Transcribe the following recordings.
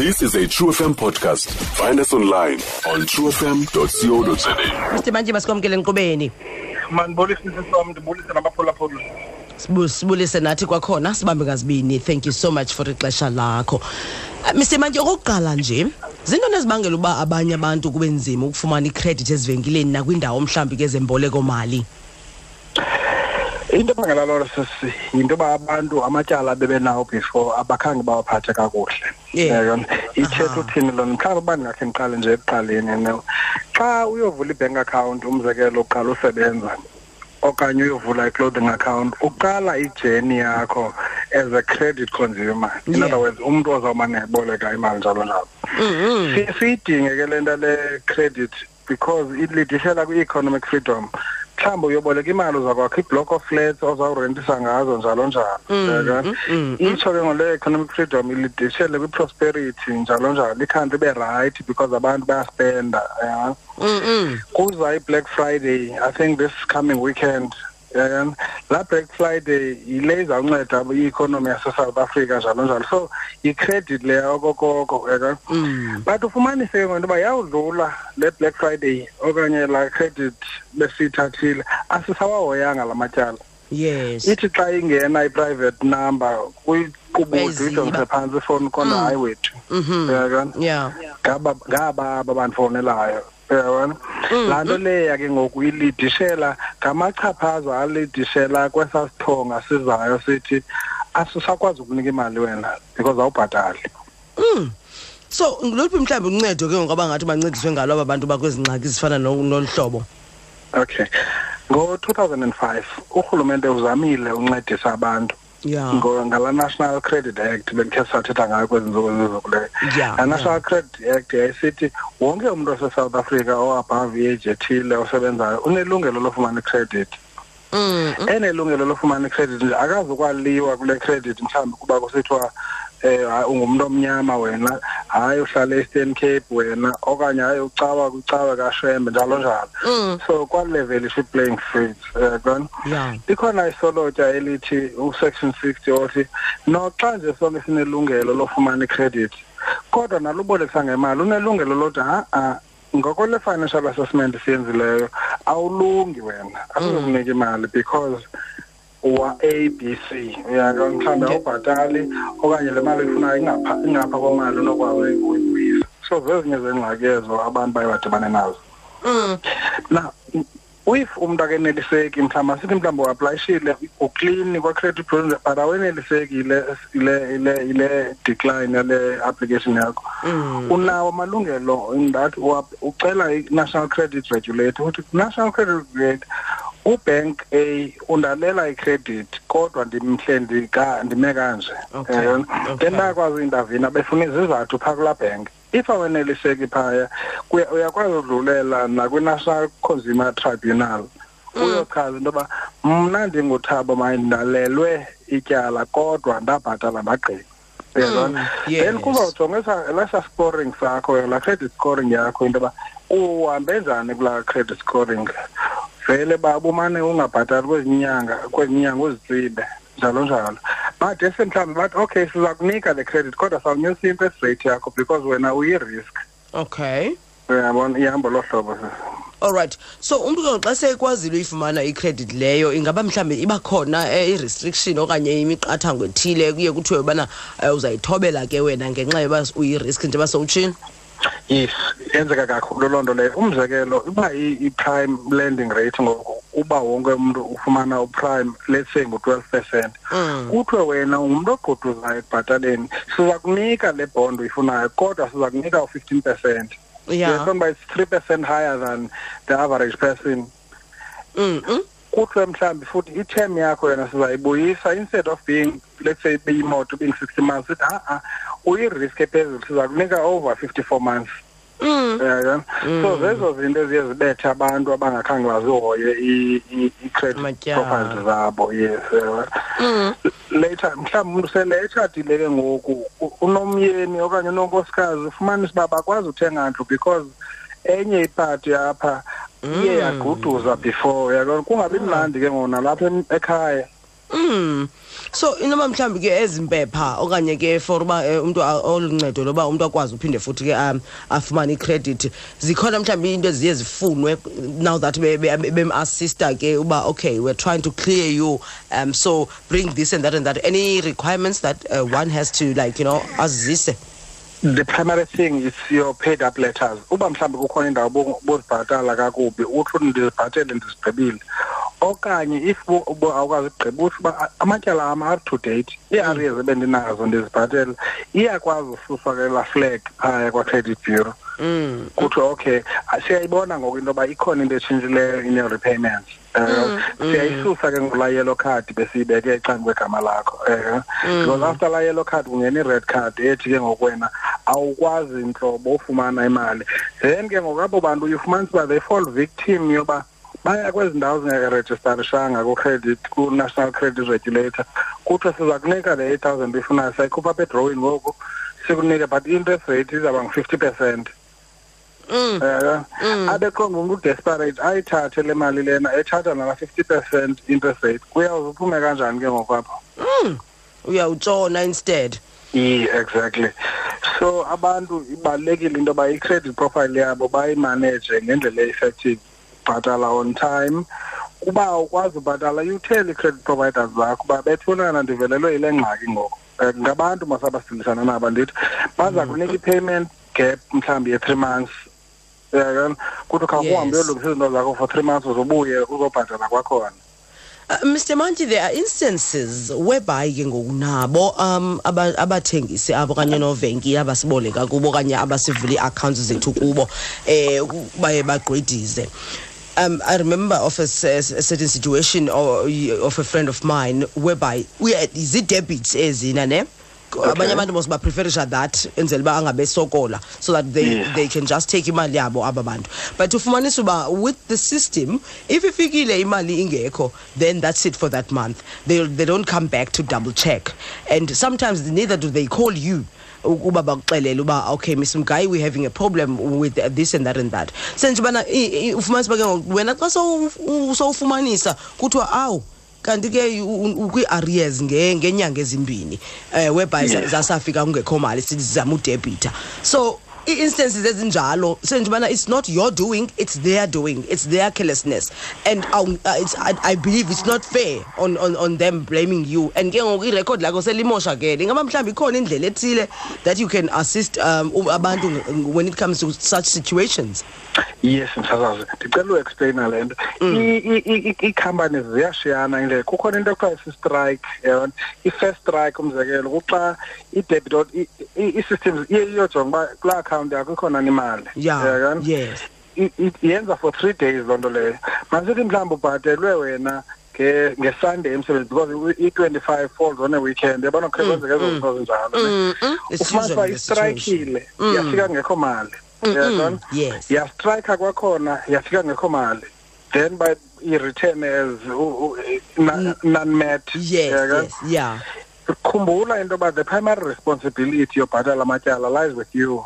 This is a True FM podcast. Find us online on truefm.co.za. Mr. Manje masikwamkele nkqubeni mandibulise sisom ndibulise nabaphulaphula Sibu- sibulise nathi kwakhona sibambe ngazibini thank you so much for ixesha lakho. Uh, Mr. Manje okokuqala nje zintoni ezibangela uba abanye abantu kube nzima ukufumana ikredit ezivenkileni nakwindawo mhlawumbi ke zemboleko mali? Into ebangela loo sisi yinto yoba abantu amatyala bebenawo before abakhange bawaphathe kakuhle Yeah. Yabona? ithetha Aha. uthini loo nto mhlawumbi uba ndingakhe ndiqale nje ekuqaleni no xa uyovula i-bank account umzekelo uqala usebenza okanye uyovula i-clothing account uqala ijeni yakho as a credit consumer in Yeah. other words umntu ozawumane eboleka imali njalo njalo Si- siyidinge ke le nto le credit because ilidishela kwi-economic freedom mhlawumbi uyoboleka imali uzakwakha i-block of flats ozawurentisa ngazo njalo njalo. Mm, Yabona? Mm, mm, itsho ke ngole economic freedom ilidishele kwi-prosperity njalo njalo. Ikhantri ibe right because abantu bayaspenda ya. Kuza i-black friday i think this coming weekend yabona la black friday yile izawunceda i-economy yase-south africa njalo njalo. So yi-credit leya okokoko yabona Mm. but ufumanise ke ngento yoba yawudlula le black friday okanye la credit besiyithathile asisawahoyanga la matyala. Yes. Ithi xa ingena i-private number kwiqubudu Uyayiziba. ijongise phantsi ifowuni kona hayi wethu. Mhm uyabona yeah. Ngaba ngaba aba bandifowunelayo uyabona? Laa nto leya ke ngoku ilidishela ngamachaphaza alidishela kwesaa sithonga sizayo sithi asisakwazi ukunika imali wena because awubhatali Mm. So ngiluphi mhlawumbi uncedo ke ngoba ngathi bancediswe ngalo aba bantu bakwezi ngxaki zifana no- nolu hlobo. okay ngo-2005 urhulumente uzamile uncedisa abantu Yeah. ngo- ngala National Credit Act bekhe sathetha ngayo kwezi ntsuku zizokuleyo Yeah, la National Credit Act yayisithi wonke umuntu ose-South Africa o-above age ethile osebenzayo unelungelo lofumana i-credit Mm. enelungelo lofumana i-credit nje akazukwaliwa kule credit mhlawumbi kuba kusithiwa eh hayi, ungumntu omnyama wena hayi uhlala e-Eastern Cape wena okanye hayi ucawa kwicawe kashembe njalo njalo Mm. so kwalevel i-playing field yabona Yeah. likhona isolotya elithi usection 60 othi noxa nje sonke sinelungelo lofumana i-credit kodwa nalubolekisa ngemali unelungelo lothi ha-a ngokole financial assessment siyenzileyo awulungi wena asizokunika imali because wa A B C uyaka mhlawumbe awubhatali okanye le mali ifunayo ingapha ingapha kwemali onokwazi ukuyibuyisa so zezinye zeengxaki ezo abantu baye badibane nazo Mm. na if umuntu akeneliseki mhlawumbi asithi mhlawumbi uaplayishile uklini kwa-credit bureau but aweneliseki ile ile ile ile decline yale application yakho Mm. unawo amalungelo that ucela i-national credit regulator ukuthi national credit regulator ubank A undalela i-credit kodwa ndimhle ndika ndime kanje. Okay, Yabona? okay. then bayakwazi uintavina befuna izizathu phaa kulaa bank. If aweneliseki phaya kuya- uyakwazi udlulela nakwi-national consumer tribunal. Uyochaza into yoba mna ndinguthabo mandalelwe ityala kodwa ndabhatala ndagqiba uyabona? Yes. then kuzawujongisa lesa scoring sakho la credit scoring yakho into yoba uhambe njani kulaa credit scoring. Vele baba umane ungabhatali kwezi nyanga kwezi nyanga uzitsibe njalo njalo but ese mhlawumbi bathi okay siza kunika le credit kodwa sawunyusa i-interest rate yakho because wena uyi-risk Okay. uyabona ihamba lo hlobo sisi All right. So umuntu ke xa sekwazile uyifumana icredit leyo ingaba mhlambe iba khona eh, i-restriction okanye imiqathango ethile kuye kuthiwe bana eh, uzayithobela ke wena ngenxa yoba uyi-risk njengoba sowutshini. Yes yenzeka kakhulu loo nto leyo umzekelo uba i- i-prime lending rate ngoku uba wonke umuntu ufumana uprime let's say ngu-twelve percent Mm. kuthiwe wena ungumntu ogqudhuzayo ekubhataleni siza kunika le bond uyifunayo kodwa siza kunika u-fifteen percent Yeah. uba it's three percent higher than the average person Mm. mm. kuthiwe mhlawumbi futhi i-term yakho yona sizayibuyisa instead of being let's say beyimoto being sixty months sithi ha-a uyi-risk ephezulu siza kunika over fifty-four months Mm. yabona so zezo zinto eziye zibethe abantu abangakhange bazihoye i- i- i-credit Amatyala. profiles zabo yes yabona Mm. later mhlawumbi umntu sele etshatile ke ngoku u- unomyeni okanye unonkosikazi ufumanisa uba bakwazi uthenga ndlu because enye ipati apha iye yaguduza before uyabona kungabi mnandi ke ngona lapha em- ekhaya Mm. So inoma mhlawumbi ke ezimpepha okanye ke for uba eh, umuntu a- oluncedo loba umuntu akwazi uphinde futhi ke um afumane icredit zikhona mhlawumbi into eziye zifunwe now that bem-assista ke uba okay we're trying to clear you um so bring this and that and that. Any requirements that uh, one has to like you know azise the primary thing is your paid up letters. Uba mhlawumbi kukhona indawo bo- bozibhatala kakubi uthi ndizibhatele ndizigqibile okanye if awukwazi ukugqiba uthi uba amatyala am up to date ii-areas ebendinazo ndizibhatele iyakwazi ususwa ke la flag phaya kwa-credit bureau. Mm. kuthi okay ah, siyayibona ngoku into yoba ikhona into etshintshileyo in your repayments um siyayisusa ke ngolaa yellow card besiyibeke ecani kwegama lakho um because after laa yellow card kungena i-red card ethi ke ngokwena awukwazi ntlobo ufumana imali. Then ke ngoku abo bantu uyifumanisa uba they fall victim yoba baya kwezi ndawo zingaregistarishanga ku-credit ku-national credit regulator. Kuthiwe siza kunika le eight thousand uyifunayo sayikhupha apha edrowini ngoku sikunike but i-interest rate izawuba ngu-fifty percent. Mm. um abeqonga umntu udesperate ayithathe le mali lena ethatha nala fifty percent interest rate. Kuyawuze uphume kanjani ke ngokwapho uyawutshona instead. I-exactly so abantu ibalulekile into yoba i-credit profile yabo bayimaneje ngendlela e-effective. Bhatala on time uba ukwazi ubhatala you tell i-credit providers zakho uba bethunana ndivelelwe yile ngxaki ngoku um ngabantu masabasilisana nabo ndithi baza kunika i-payment gap mhlawumbi ye-three months. Uyakani kuthi khawuhambe Yes. uyolungisa izinto zakho for three months uzobuye uzobhatala kwakhona. Uh, Mr Manti there are instances whereby ke ngoku nabo um aba- abathengisi abo kanye novenki abasiboleka kubo kanye abasivula ii-accounts zethu kubo eh ku- baye bagqwedize um i remember of a, a certain situation or, of a friend of mine whereby zii-debits ezina ne? Abanye abantu mos bapreferisha that enzela uba angabesokola so that they, Yeah. they can just take imali yabo aba bantu. But ufumanisa uba with the system if ifikile imali ingekho then that's it for that month. They, they don't come back to double check. And sometimes neither do they call you ukuba bakuxelele uba okay miss mgayi we're having a problem with this and that and that senje ubana i- i- ufumanisa uba ke ngoku wena xa sowu- sowufumanisa kuthiwa awu kanti ke u- u- ukwi-arrears nge- ngeenyanga ezimbini um whereby za- Yes. zasafika kungekho mali sithi sizama udebita so ii-instances ezinjalo senje ubana it's not your doing it's their doing it's their carelessness. And uh, it's, I, i believe it's not fair on, on, on them blaming you. And ke ngoku irekhodi lakho selimoshakele ingaba mhlawumbi ikhona indlela ethile that you can assist um abantu when it comes to such situations? Yes msasazi ndicela uexplaina le nto. I- i- i- i- ii-companies ziyashiyana indlela. Kukhona into ekuthiwa si-strike yabona? I-first strike umzekelo kuxa i-debit or i- i- i-systems iye iyojonga uba kulaa account yakho ikhona imali. Yeah Uyakana? yes. I- i- yenza for three days loo nto leyo. Masithi mhlawumbi ubhatelwe wena nge- ngesunday emsebenzi because i-twenty-five falls on a weekend. Yabona kukhe kwenzeka ezo zinto zinjalo? Ne? Mm-mm. It's ufumanisa uba usually the situation. istrayikile yafika ngekho mali. Uyabona? Yes. Yastrayikha kwakhona yafika ngekho mali. Then by i-return as u- u- na- non-met. Yes uyakana? yes yeah. Khumbula into yoba the primary responsibility yobhatala amatyala lies with you.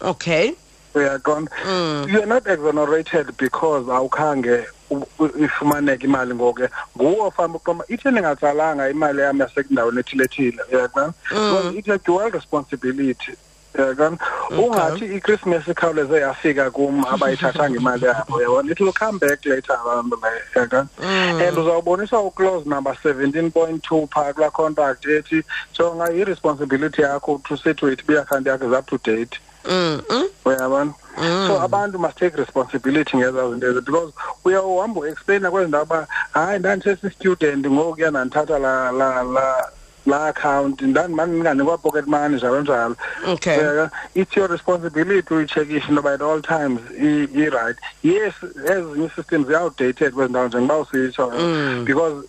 Okay. Uyaqonda Mm. you're not exonerated because awukhange u- u- ifumaneke imali ngoku nguwe ofamba uqomba ithi ndingatsalanga imali yam yasekundaweni ethilethile uyaqona because it's a dual responsibility uyaqona ungathi i-christmas ikhawuleze yafika kum abayithathanga imali yabo uyabona? It will come back later abantu leyo uyaqona and uzawuboniswa uclose number seventeen point two phaa kulaa contract ethi jonga i-responsibility yakho to see to it uba iakhawunti yakho is up to date. Mm -mm. uyabona? So abantu must take responsibility ngezaa zinto ezi because uyawuhamba uexplaina kwezi ndawo uba hayi ndandisesi-student ngokuya ndandithatha la la la la account ndandimane ndinganikwa pocket money njalo njalo. Okay. It's your responsibility uyitshekishe into at all times i- i-right yes ezinye i-systems ziya-outdated kwezi ndawo njengoba usitsho because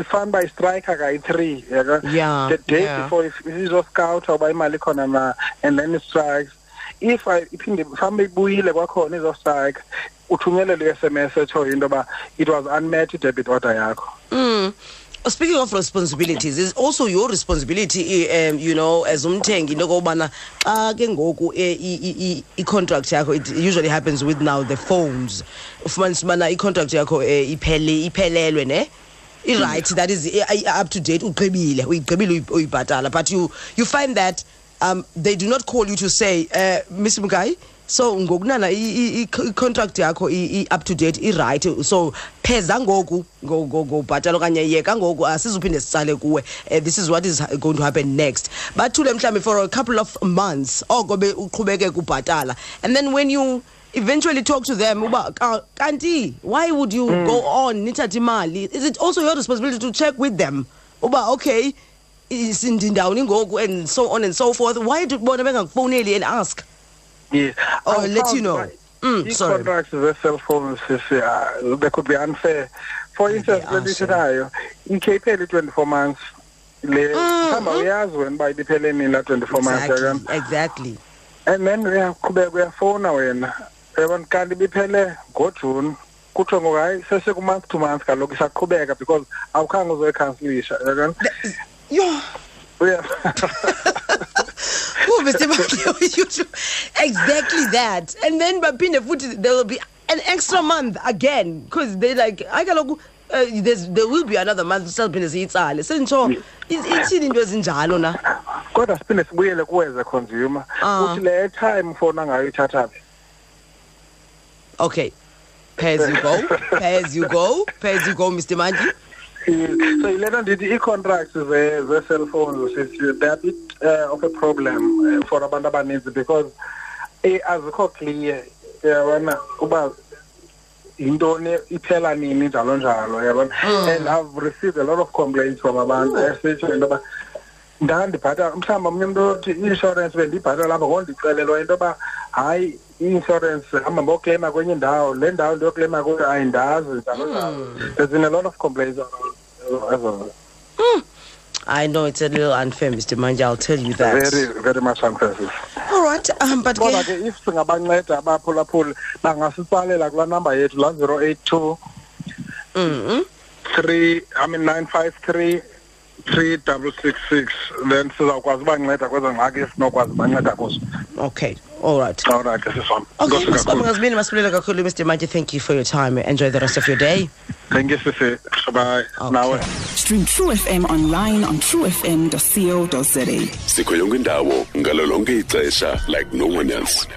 ifana uba istrike kayi-three yaka the day yeah. before if izoscouta uba imali ikhona na and then strikes if I- iphinde mhlawumbe ibuyile kwakhona izostrike uthunyelele i-sms etshoyo into yoba it was unmet i-debit order yakho Mm. Speaking of responsibilities, it's also your responsibility, eh, um, you know, as umthengi into okubana xa ke ngoku eh, i- i- i- i-contract yakho it usually happens with now the phones. Ufumanisa ubana i-contract yakho eh, iphele iphelelwe ne i-right that is i- i- up to date ugqibile uyigqibile uyi- uyibhatala but you you find that um they do not call you to say uh mr mgai so ngokunana i-contract yakho i- i-up to date i-right so pheza ngoku ngo- ngo- ngobhatala okanye yeka ngoku asizuphinde sitsale kuwe. Uh, this is what is going to happen next. Bathule mhlawumbi for a couple of months oko be uqhubeke kubhatala. And then when you eventually talk to them uba "Ka- kanti why would you go on? Nithathe imali. Is it also your responsibility to check with them? Uba okay sindindawuni ngoku and so on and so forth why do bona bengakufowuneli and ask Yes. Or I let found you know. that Mm, sorry. i-contracts ze-cell phones sisi, uh, they could be unfair for instance are, le sir. ndithethayo ikheyiphela i-twenty-four months le mhlawumbi uyazi wena uba ibiphele nini la twenty-four months yakam exactly exactly and then uyaqhubeka uyafowuna wena yabona kanti ibiphele ngojuni kutsho ngoku hayi sesekumonth to month kaloku isaqhubeka because awukhange uzoyikhansilisha yakani yo uya Oh, Mr. Makio, you should- exactly that. And then baphinde futhi there will be an extra month again because they like I kaloku uh, there's there will be another month siphinde siyitsale. Sentsho ithini into ezinjalo na? kodwa siphinde sibuyele kuwe as a consumer Ah. uthi le time ufona ngayo ithatha phi Okay. Pay as you go. Pay as you go. Pay as you go, Mr. Manji. So yilena ndithi ii-contracts ze- ze-cellphones sithi they are a bit uh, of a problem uh, for abantu abaninzi because eh, azikho clear yabona uba yintoni iphela nini njalo njalo yabona? And i've received a lot of complaints from abantu esitsho into yoba ndandibhatala mhlawumbi omnye umntu othi i-insurance bendiyibhatala apha ngoku ndicelelwa into yoba hayi i-insurance hamba ngokleyima kwenye indawo le ndawo ndiyokleyima kuyo ayindazi njalo njalo. There's been a lot of complaints around- I know it's a little unfair, Mr. Manji. I'll tell you that. very very much unfair All right. Um, but kodwa ke, if singabanceda abaphulaphuli bangasitsalela kulaa namba yethu eight two mm three i mean nine five three three double six six then sizawukwazi ubanceda kwezo ngxaki esinokwazi ubanceda kuzo okay. All right. alright ke sisam Okay, Nkosi masibambe kakhulu. ngazibini masibulele kakhulu Mr. Manji. Thank you for your time. Enjoy the rest of your day. Thank you sisi bye Okay. nawe Stream True FM online on truefm.co.za. sikho yonke indawo ngalo lonke ixesha like no one else